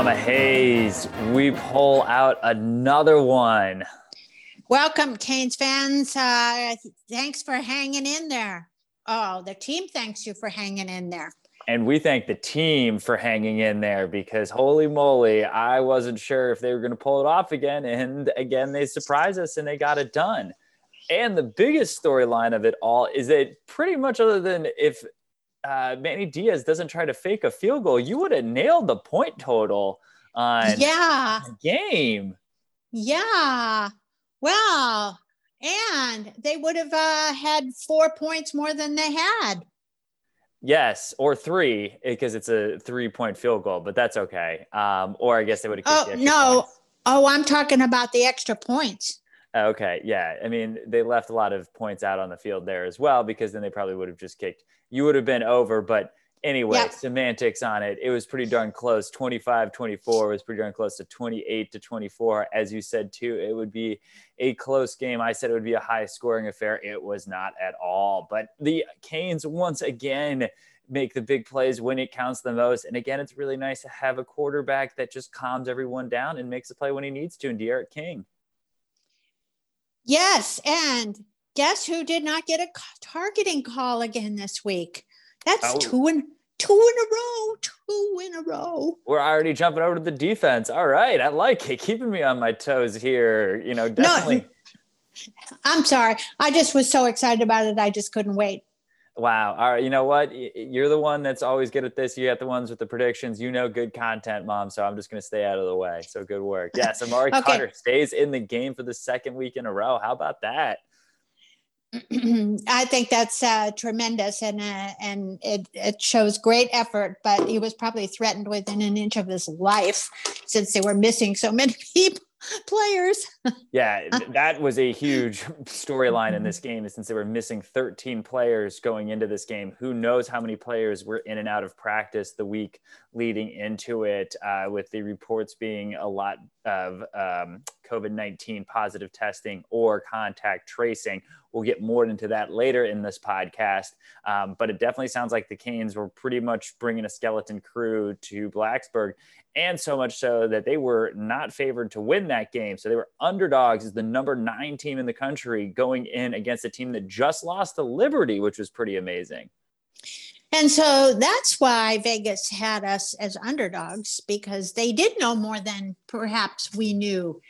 Mama Hayes. We pull out another one. Welcome, Canes fans. Uh, thanks for hanging in there. Oh, the team thanks you for hanging in there. And we thank the team for hanging in there because holy moly, I wasn't sure if they were going to pull it off again. And again, they surprised us and they got it done. And the biggest storyline of it all is that pretty much, other than if uh, Manny Diaz doesn't try to fake a field goal, you would have nailed the point total on yeah game. Yeah. Well, and they would have uh, had four points more than they had. Yes, or three because it's a three-point field goal, but that's okay. Um, or I guess they would have. Kicked. Oh no! Points. Oh, I'm talking about the extra points. Okay, yeah. I mean, they left a lot of points out on the field there as well because then they probably would have just kicked. You would have been over, but anyway, yep. semantics on it. It was pretty darn close. 25 24 was pretty darn close to 28 to 24. As you said, too, it would be a close game. I said it would be a high scoring affair. It was not at all. But the Canes, once again, make the big plays when it counts the most. And again, it's really nice to have a quarterback that just calms everyone down and makes a play when he needs to. And D'Eriq King. Yes. And guess who did not get a targeting call again this week? That's oh. two in two in a row, two in a row. We're already jumping over to the defense. All right, I like it, keeping me on my toes here. You know, definitely. No, I'm sorry. I just was so excited about it. I just couldn't wait. Wow. All right. You know what? You're the one that's always good at this. You got the ones with the predictions. You know good content, mom. So I'm just going to stay out of the way. So good work. Yes. Amari okay. Carter stays in the game for the second week in a row. How about that? I think that's uh, tremendous, and uh, and it, it shows great effort. But he was probably threatened within an inch of his life, since they were missing so many people players. yeah, that was a huge storyline in this game since they were missing 13 players going into this game. Who knows how many players were in and out of practice the week leading into it, uh, with the reports being a lot of um, COVID 19 positive testing or contact tracing. We'll get more into that later in this podcast. Um, but it definitely sounds like the Canes were pretty much bringing a skeleton crew to Blacksburg and so much so that they were not favored to win that game. So they were underdogs as the number nine team in the country going in against a team that just lost to Liberty, which was pretty amazing. And so that's why Vegas had us as underdogs because they did know more than perhaps we knew.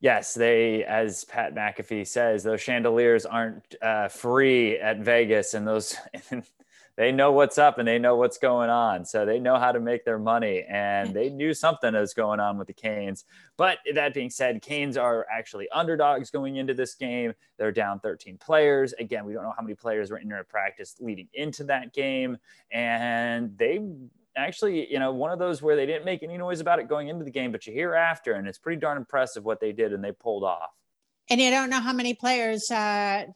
Yes, they, as Pat McAfee says, those chandeliers aren't uh, free at Vegas, and those they know what's up and they know what's going on. So they know how to make their money and they knew something was going on with the Canes. But that being said, Canes are actually underdogs going into this game. They're down 13 players. Again, we don't know how many players were in their practice leading into that game. And they actually, you know, one of those where they didn't make any noise about it going into the game, but you hear after, and it's pretty darn impressive what they did and they pulled off. And you don't know how many players uh,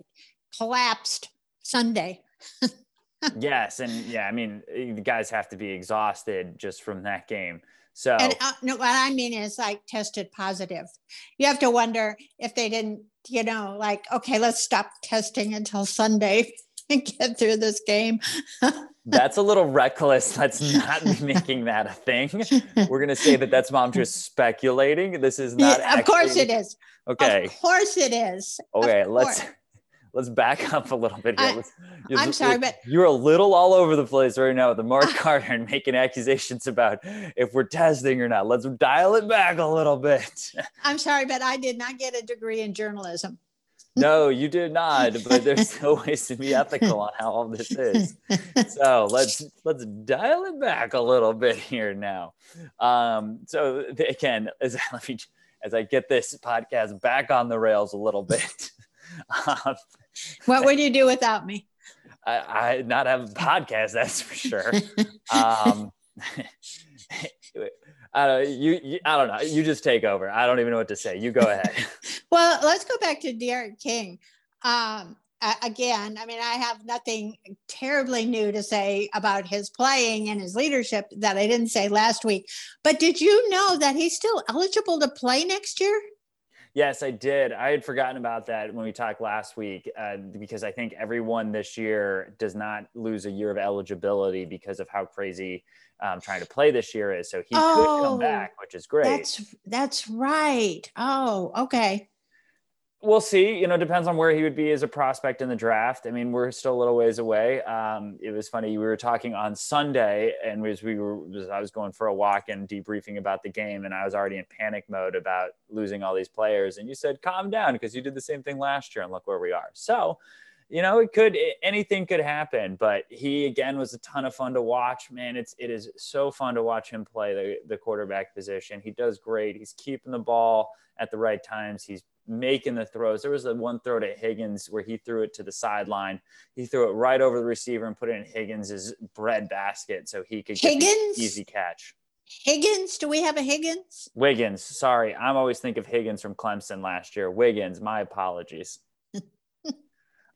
collapsed Sunday. yes, and yeah, I mean, the guys have to be exhausted just from that game. So, and uh, no, what I mean is like tested positive. You have to wonder if they didn't, you know, like, okay, let's stop testing until Sunday and get through this game. that's a little reckless. Let's not be making that a thing. We're going to say that that's mom just speculating. This is not. Yeah, of actually... course it is. Okay. Of course it is. Okay, let's let's back up a little bit here. I, am sorry, but you're a little all over the place right now with the Mark Carter and making accusations about if we're testing or not. Let's dial it back a little bit. I'm sorry, but I did not get a degree in journalism. No, you did not. But there's no ways to be ethical on how all this is. So let's let's dial it back a little bit here now. Um, so again, as let me as I get this podcast back on the rails a little bit. Um, what would you do without me? I, I not have a podcast, that's for sure. um, I don't, you, you, I don't know. You just take over. I don't even know what to say. You go ahead. well, let's go back to D'Eriq King. Um, again, I mean, I have nothing terribly new to say about his playing and his leadership that I didn't say last week. But did you know that he's still eligible to play next year? Yes, I did. I had forgotten about that when we talked last week uh, because I think everyone this year does not lose a year of eligibility because of how crazy um, trying to play this year is. So he oh, could come oh, back, which is great. That's that's right. Oh, okay we'll see. You know, depends on where he would be as a prospect in the draft. I mean, we're still a little ways away. Um, it was funny. We were talking on Sunday, and as we were, as I was going for a walk and debriefing about the game, and I was already in panic mode about losing all these players. And you said, "Calm down," because you did the same thing last year, and look where we are. So. You know, it could anything could happen, but he again was a ton of fun to watch. Man, it's it is so fun to watch him play the, the quarterback position. He does great. He's keeping the ball at the right times. He's making the throws. There was a one throw to Higgins where he threw it to the sideline. He threw it right over the receiver and put it in Higgins's bread basket so he could Higgins easy catch. Higgins, do we have a Higgins? Wiggins. Sorry, I'm always think of Higgins from Clemson last year. Wiggins. My apologies.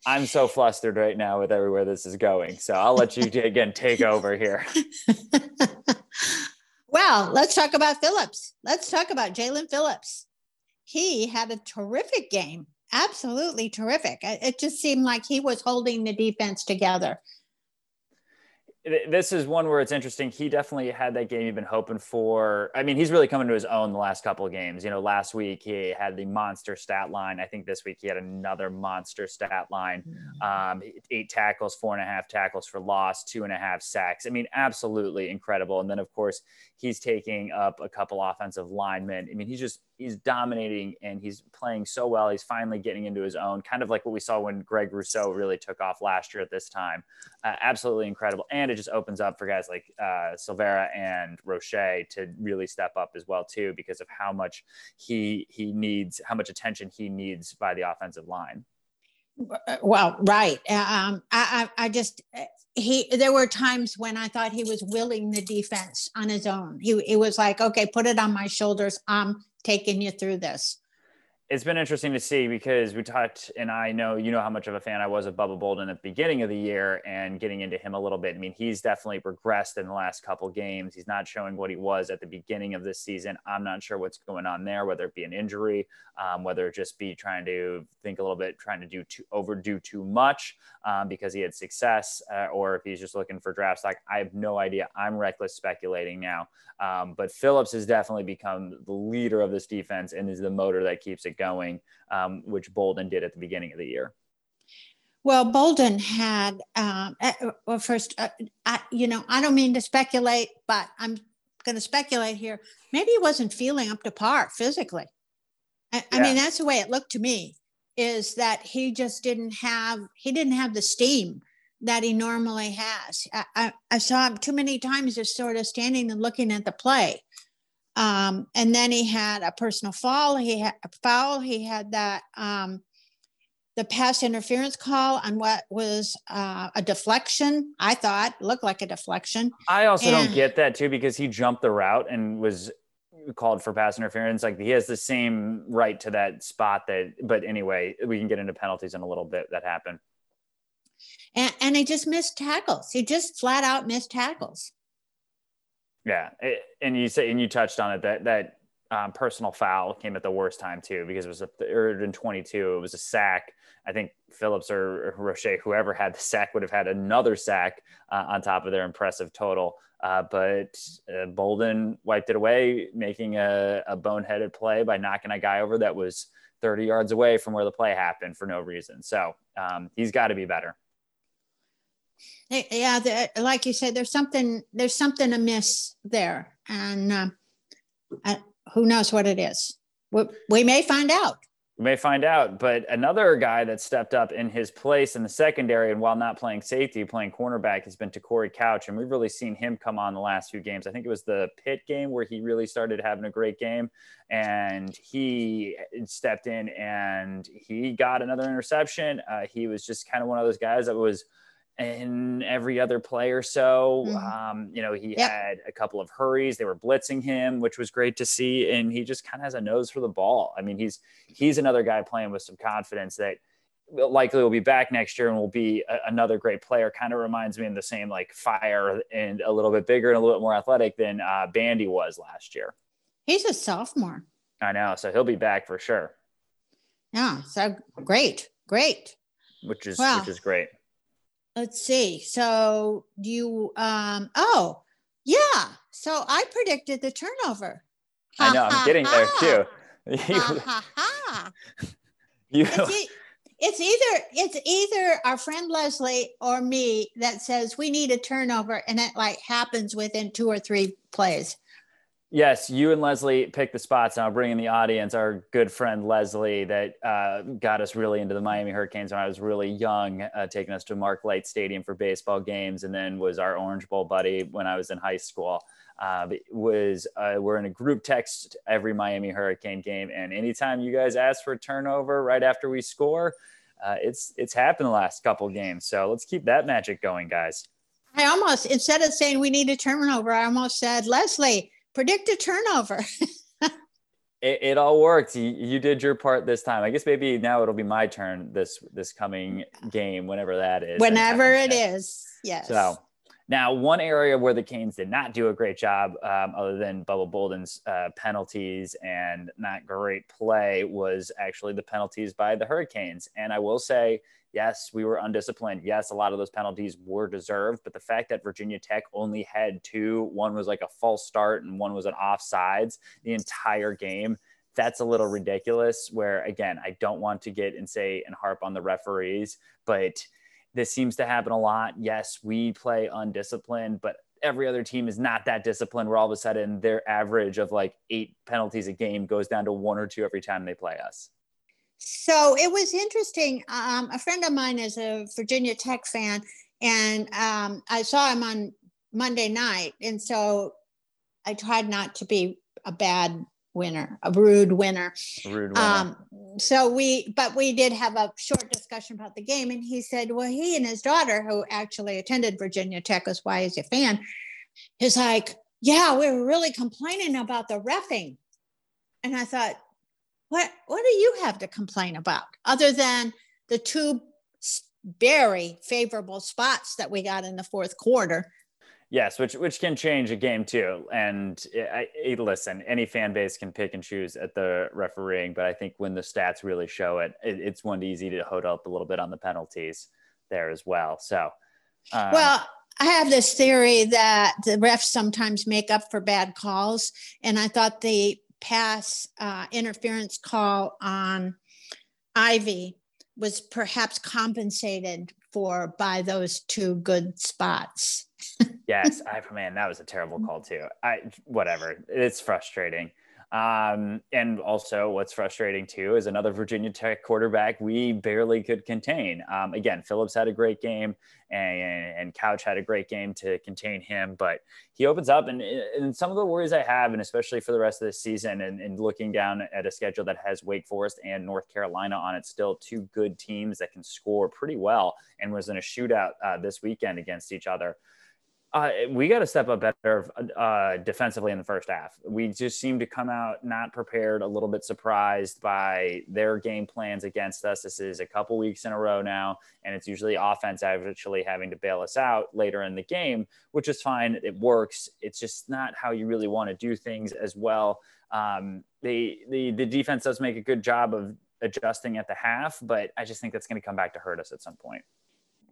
I'm so flustered right now with everywhere this is going. So I'll let you again take over here. well, let's talk about Phillips. Let's talk about Jaelan Phillips he had a terrific game. Absolutely terrific. It just seemed like he was holding the defense together this is one where it's interesting. He definitely had that game you've been hoping for. I mean, he's really coming to his own the last couple of games. You know, last week he had the monster stat line. I think this week he had another monster stat line. Mm-hmm. Um, eight tackles, four and a half tackles for loss, two and a half sacks. I mean, absolutely incredible. And then of course he's taking up a couple offensive linemen. I mean, he's just he's dominating and he's playing so well. He's finally getting into his own, kind of like what we saw when Greg Rousseau really took off last year at this time. Uh, absolutely incredible. And it just opens up for guys like uh, Silvera and Roche to really step up as well too, because of how much he he needs, how much attention he needs by the offensive line. Well, right. Um, I, I, I just he. There were times when I thought he was willing the defense on his own. He, he was like, "Okay, put it on my shoulders. I'm taking you through this." It's been interesting to see because we talked, and I know you know how much of a fan I was of Bubba Bolden at the beginning of the year, and getting into him a little bit. I mean, he's definitely regressed in the last couple games. He's not showing what he was at the beginning of this season. I'm not sure what's going on there, whether it be an injury, um, whether it just be trying to think a little bit, trying to do too overdo too much um, because he had success, uh, or if he's just looking for draft stock. I have no idea. I'm reckless speculating now, um, but Phillips has definitely become the leader of this defense and is the motor that keeps it going, um, which Bolden did at the beginning of the year? Well, Bolden had, um, well, first, uh, I, you know, I don't mean to speculate, but I'm going to speculate here. Maybe he wasn't feeling up to par physically. I, yeah. I mean, that's the way it looked to me is that he just didn't have, he didn't have the steam that he normally has. I, I, I saw him too many times just sort of standing and looking at the play. Um, and then he had a personal foul. He had a foul. He had that um, the pass interference call on what was uh, a deflection. I thought looked like a deflection. I also and, don't get that too because he jumped the route and was called for pass interference. Like he has the same right to that spot that. But anyway, we can get into penalties in a little bit that happen. And, and he just missed tackles. He just flat out missed tackles. Yeah, and you say and you touched on it that that um, personal foul came at the worst time too because it was a third and 22. It was a sack. I think Phillips or, Roche, whoever had the sack, would have had another sack uh, on top of their impressive total. Uh, but uh, Bolden wiped it away, making a, a boneheaded play by knocking a guy over that was 30 yards away from where the play happened for no reason. So um, he's got to be better yeah the, like you said there's something there's something amiss there and uh, uh, who knows what it is. We, we may find out. We may find out but another guy that stepped up in his place in the secondary and while not playing safety playing cornerback has been Te'Cory Couch and we've really seen him come on the last few games. I think it was the pit game where he really started having a great game and he stepped in and he got another interception. Uh, he was just kind of one of those guys that was – in every other play or so. Mm-hmm. Um, you know, he yep. had a couple of hurries. They were blitzing him, which was great to see. And he just kind of has a nose for the ball. I mean, he's he's another guy playing with some confidence that likely will be back next year and will be a, another great player. Kind of reminds me of the same like fire and a little bit bigger and a little bit more athletic than uh, Bandy was last year. He's a sophomore. I know, so he'll be back for sure. Yeah, so great, great. Which is well, which is great. Let's see. So you um oh yeah. So I predicted the turnover. I know, I'm getting there too. you, it's either it's either our friend Leslie or me that says we need a turnover and it like happens within two or three plays. Yes, you and Leslie picked the spots. And I'll bring in the audience our good friend Leslie that uh, got us really into the Miami Hurricanes when I was really young, uh, taking us to Mark Light Stadium for baseball games, and then was our Orange Bowl buddy when I was in high school. Uh, was uh, we're in a group text every Miami Hurricane game, and anytime you guys ask for a turnover right after we score, uh, it's it's happened the last couple games. So let's keep that magic going, guys. I almost instead of saying we need a turnover, I almost said Leslie predict a turnover. it, it, all worked. You, you did your part this time. I guess maybe now it'll be my turn this this coming game, whenever that is. Whenever it is, yes. So now, one area where the Canes did not do a great job, um, other than Bubba Bolden's uh, penalties and not great play, was actually the penalties by the Hurricanes. And I will say, yes, we were undisciplined. Yes, a lot of those penalties were deserved, but the fact that Virginia Tech only had two, one was like a false start and one was an offsides the entire game. That's a little ridiculous. Where again, I don't want to get and say and harp on the referees, but this seems to happen a lot. Yes, we play undisciplined, but every other team is not that disciplined where all of a sudden their average of like eight penalties a game goes down to one or two every time they play us. So it was interesting. Um, a friend of mine is a Virginia Tech fan, and um, I saw him on Monday night. And so I tried not to be a bad winner, a rude winner. Rude winner. Um, so we, but we did have a short discussion about the game, and he said, well, he and his daughter, who actually attended Virginia Tech, is why he's a fan, is like, yeah, we were really complaining about the refing, and I thought, what what do you have to complain about other than the two very favorable spots that we got in the fourth quarter? Yes, which which can change a game too. And I, I, listen, any fan base can pick and choose at the refereeing, but I think when the stats really show it, it it's one easy to hold up a little bit on the penalties there as well. So, um, well, I have this theory that the refs sometimes make up for bad calls, and I thought the pass uh, interference call on Ivey was perhaps compensated for by those two good spots yes, I for man, that was a terrible call too. I whatever. It's frustrating. Um, and also, what's frustrating too is another Virginia Tech quarterback we barely could contain. Um, again, Phillips had a great game, and, and Couch had a great game to contain him, but he opens up. And, and some of the worries I have, and especially for the rest of the season, and, and looking down at a schedule that has Wake Forest and North Carolina on it, still two good teams that can score pretty well, and was in a shootout uh, this weekend against each other. Uh, we got to step up better uh, defensively in the first half. We just seem to come out not prepared, a little bit surprised by their game plans against us. This is a couple weeks in a row now, and it's usually offense actually having to bail us out later in the game, which is fine. It works. It's just not how you really want to do things as well. Um, the, the the defense does make a good job of adjusting at the half, but I just think that's going to come back to hurt us at some point.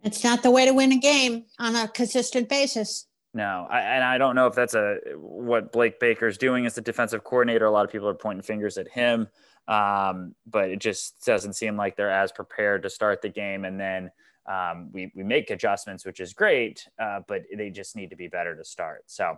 It's not the way to win a game on a consistent basis. No, I, and I don't know if that's a what Blake Baker's doing as the defensive coordinator. A lot of people are pointing fingers at him, um, but it just doesn't seem like they're as prepared to start the game. And then um, we we make adjustments, which is great, uh, but they just need to be better to start. So,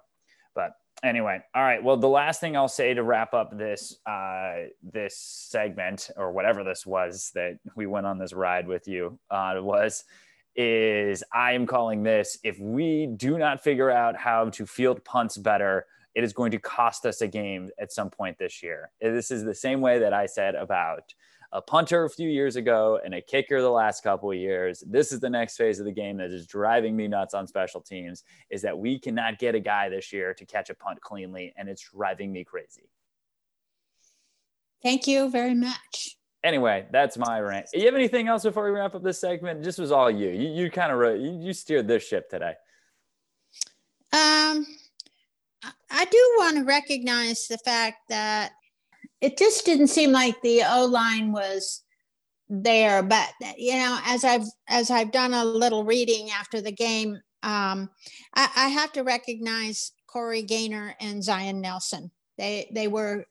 but anyway, all right. Well, the last thing I'll say to wrap up this uh, this segment or whatever this was that we went on this ride with you uh, was is I am calling this if we do not figure out how to field punts better, it is going to cost us a game at some point this year. This is the same way that I said about a punter a few years ago and a kicker the last couple of years. This is the next phase of the game that is driving me nuts on special teams is that we cannot get a guy this year to catch a punt cleanly and it's driving me crazy. Thank you very much anyway, that's my rant. You have anything else before we wrap up this segment? This was all you. You, you kind of you, you steered this ship today. Um, I do want to recognize the fact that it just didn't seem like the O line was there. But you know, as I've as I've done a little reading after the game, um, I, I have to recognize Corey Gaynor and Zion Nelson. They they were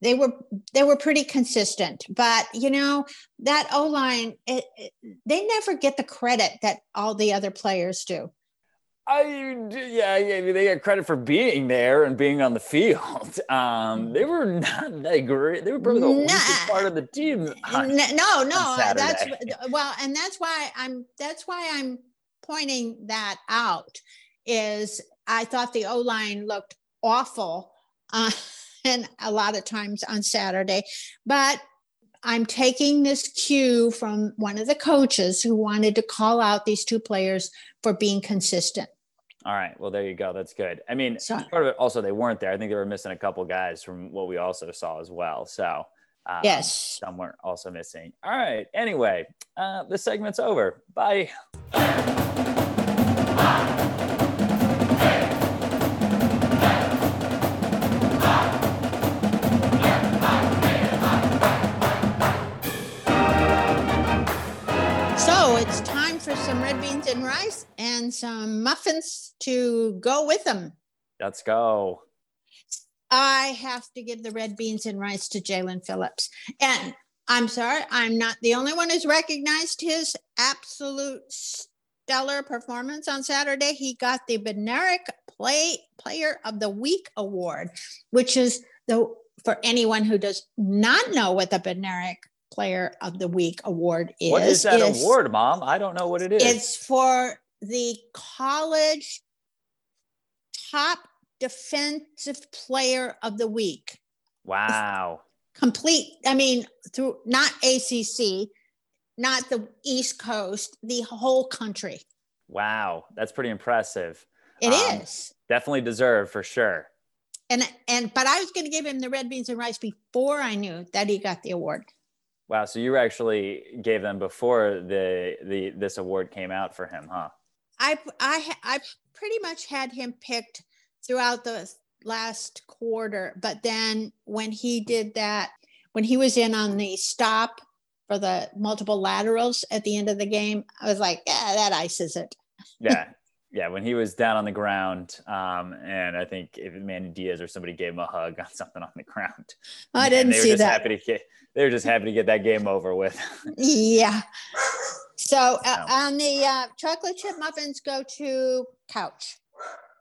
they were they were pretty consistent but you know that o line they never get the credit that all the other players do I yeah, yeah, they get credit for being there and being on the field. Um, they were not that great. They were probably the weakest part of the team. On, no, no, that's well, and that's why I'm. That's why I'm pointing that out. Is I thought the O line looked awful. Uh, and a lot of times on Saturday. But I'm taking this cue from one of the coaches who wanted to call out these two players for being consistent. All right. Well, there you go. That's good. I mean, so, part of it also, they weren't there. I think they were missing a couple guys from what we also saw as well. So, um, yes, some were also missing. All right. Anyway, uh, the segment's over. Bye. And rice and some muffins to go with them. Let's go. I have to give the red beans and rice to Jaelan Phillips. And I'm sorry, I'm not the only one who's recognized his absolute stellar performance on Saturday. He got the Bednarik Play Player of the Week award, which is the for anyone who does not know what the Bednarik Player of the Week award is. What is that award, Mom? I don't know what it is. It's for the college top defensive player of the week. Wow. Complete, I mean, through not ACC, not the East Coast, the whole country. Wow, that's pretty impressive. It um, is Definitely deserved for sure. And and but I was going to give him the red beans and rice before I knew that he got the award. Wow. So you actually gave them before the the this award came out for him, huh? I I I pretty much had him picked throughout the last quarter, but then when he did that, when he was in on the stop for the multiple laterals at the end of the game, I was like, yeah, that ices it. yeah. Yeah, when he was down on the ground, um, and I think if Manny Diaz or somebody gave him a hug on something on the ground, I didn't they were see just that. Happy to get, they were just happy to get that game over with. yeah. So uh, on the uh, chocolate chip muffins, go to Couch.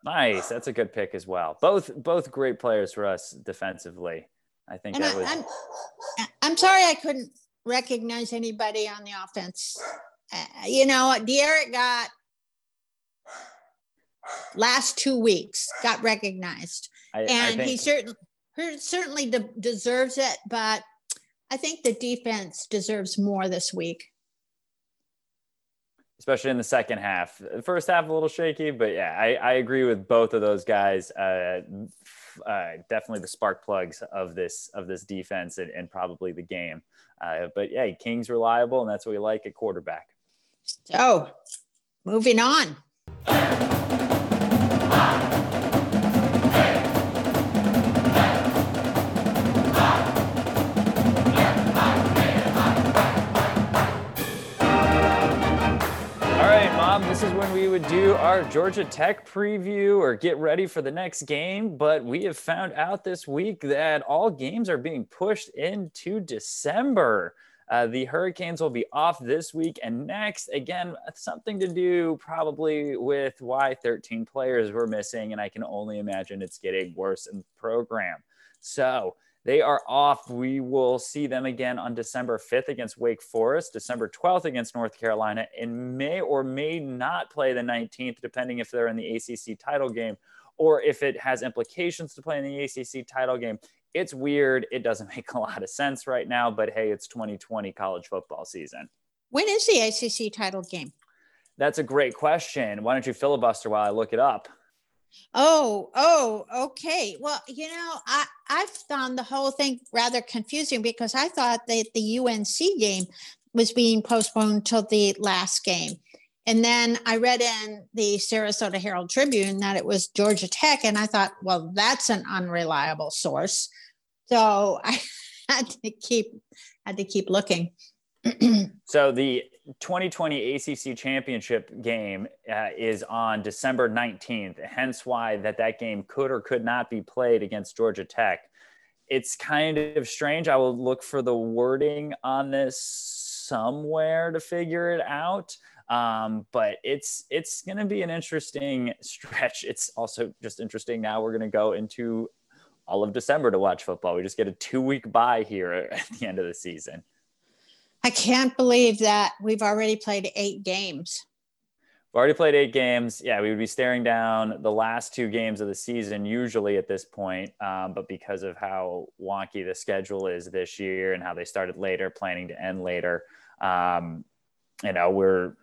Nice, that's a good pick as well. Both both great players for us defensively. I think and that I, was. I'm, I'm sorry I couldn't recognize anybody on the offense. Uh, you know, D'Eriq got last two weeks got recognized, I, and I he certainly certainly de- deserves it. But I think the defense deserves more this week. Especially in the second half. The first half a little shaky, but yeah, I, I agree with both of those guys. Uh, uh, definitely the spark plugs of this of this defense and, and probably the game. Uh, but yeah, King's reliable, and that's what we like at quarterback. So, moving on. This is when we would do our Georgia Tech preview or get ready for the next game. But we have found out this week that all games are being pushed into December. Uh, the Hurricanes will be off this week and next. Again, something to do probably with why 13 players were missing. And I can only imagine it's getting worse in the program. So, they are off. We will see them again on December 5th against Wake Forest, December 12th against North Carolina, and may or may not play the 19th, depending if they're in the ACC title game or if it has implications to play in the ACC title game. It's weird. It doesn't make a lot of sense right now, but hey, it's 2020 college football season. When is the ACC title game? That's a great question. Why don't you filibuster while I look it up? Oh, oh, okay. Well, you know, I I found the whole thing rather confusing because I thought that the UNC game was being postponed till the last game. And then I read in the Sarasota Herald Tribune that it was Georgia Tech, and I thought, well, that's an unreliable source. So I had to keep had to keep looking. so the 2020 ACC championship game uh, is on December 19th, hence why that that game could or could not be played against Georgia Tech. It's kind of strange. I will look for the wording on this somewhere to figure it out. Um, but it's it's going to be an interesting stretch. It's also just interesting. Now we're going to go into all of December to watch football. We just get a two week bye here at the end of the season. I can't believe that we've already played eight games. We've already played eight games. Yeah, we would be staring down the last two games of the season usually at this point. Um, but because of how wonky the schedule is this year and how they started later, planning to end later, um, you know, we're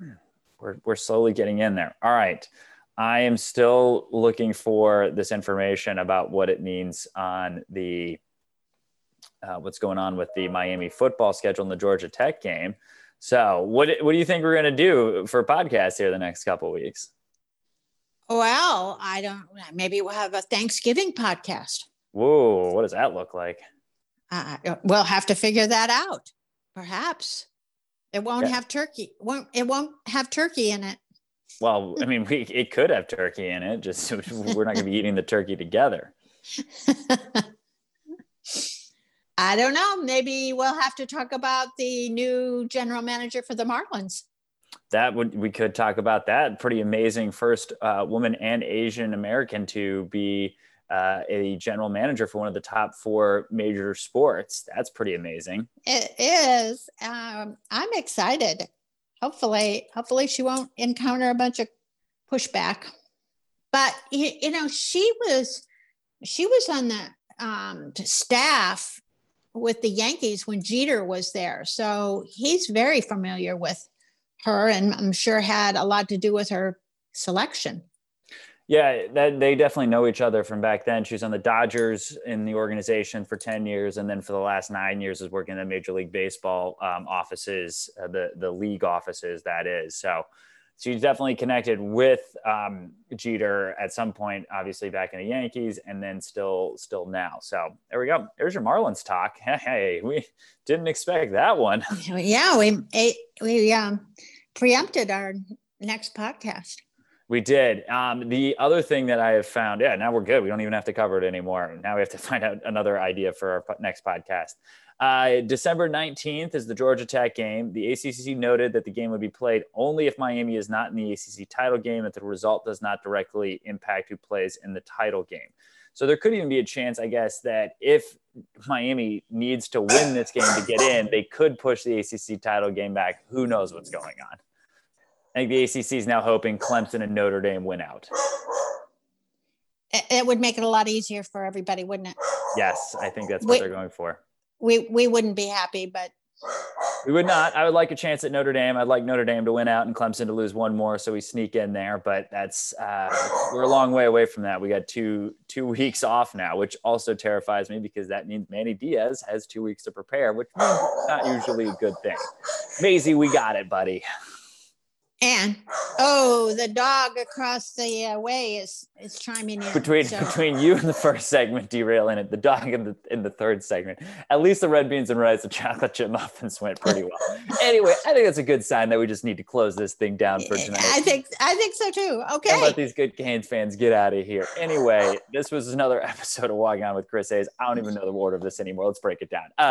we're we're slowly getting in there. All right. I am still looking for this information about what it means on the uh, what's going on with the Miami football schedule and the Georgia Tech game. So, what what do you think we're going to do for podcast here the next couple weeks? Well, I don't. Maybe we'll have a Thanksgiving podcast. Whoa, what does that look like? Uh, we'll have to figure that out. Perhaps it won't have turkey. Won't it? Won't have turkey in it. Well, I mean, we, it could have turkey in it. Just we're not going to be eating the turkey together. I don't know. Maybe we'll have to talk about the new general manager for the Marlins. That would we could talk about that. Pretty amazing first uh, woman and Asian American to be uh, a general manager for one of the top four major sports. That's pretty amazing. It is. Um, I'm excited. Hopefully, hopefully she won't encounter a bunch of pushback. But you, know, she was she was on the um, staff with the Yankees when Jeter was there. So he's very familiar with her and I'm sure had a lot to do with her selection. Yeah, that they definitely know each other from back then. She was on the Dodgers in the organization for 10 years. And then for the last nine years is working in the Major League Baseball um, offices, uh, the, the league offices, that is. So she's definitely connected with um, Jeter at some point, obviously back in the Yankees, and then still still now. So there we go. There's your Marlins talk. Hey, we didn't expect that one. Yeah, we we um, preempted our next podcast. We did. Um, the other thing that I have found, yeah, now we're good. We don't even have to cover it anymore. Now we have to find out another idea for our next podcast. Uh, December 19th is the Georgia Tech game. The ACC noted that the game would be played only if Miami is not in the ACC title game, that the result does not directly impact who plays in the title game. So there could even be a chance, I guess, that if Miami needs to win this game to get in, they could push the ACC title game back. Who knows what's going on? I think the ACC is now hoping Clemson and Notre Dame win out. It would make it a lot easier for everybody, wouldn't it? Yes, I think that's what we, they're going for we we wouldn't be happy, but we would not. I would like a chance at Notre Dame. I'd like Notre Dame to win out and Clemson to lose one more, so we sneak in there. But that's uh, we're a long way away from that. We got two two weeks off now, which also terrifies me because that means Manny Diaz has two weeks to prepare, which means not usually a good thing. Maisie, we got it, buddy. And oh, the dog across the uh, way is is chiming in. Between so. between you and the first segment derailing it, the dog in the in the third segment. At least the red beans and rice, the chocolate chip muffins went pretty well. anyway, I think that's a good sign that we just need to close this thing down for tonight. I think I think so too. Okay. Let these good Canes fans get out of here. Anyway, this was another episode of Walking On with Chris Hayes. I don't even know the order of this anymore. Let's break it down. Uh,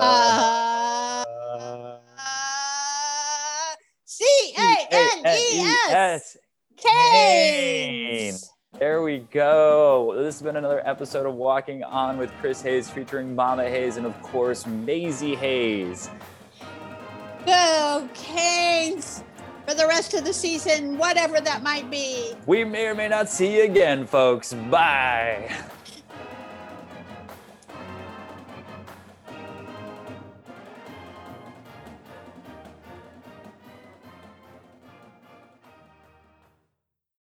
uh, uh C A N E S. Canes. There we go. This has been another episode of Walking On with Chris Hayes featuring Mama Hayes and, of course, Maisie Hayes. Go Canes for the rest of the season, whatever that might be. We may or may not see you again, folks. Bye.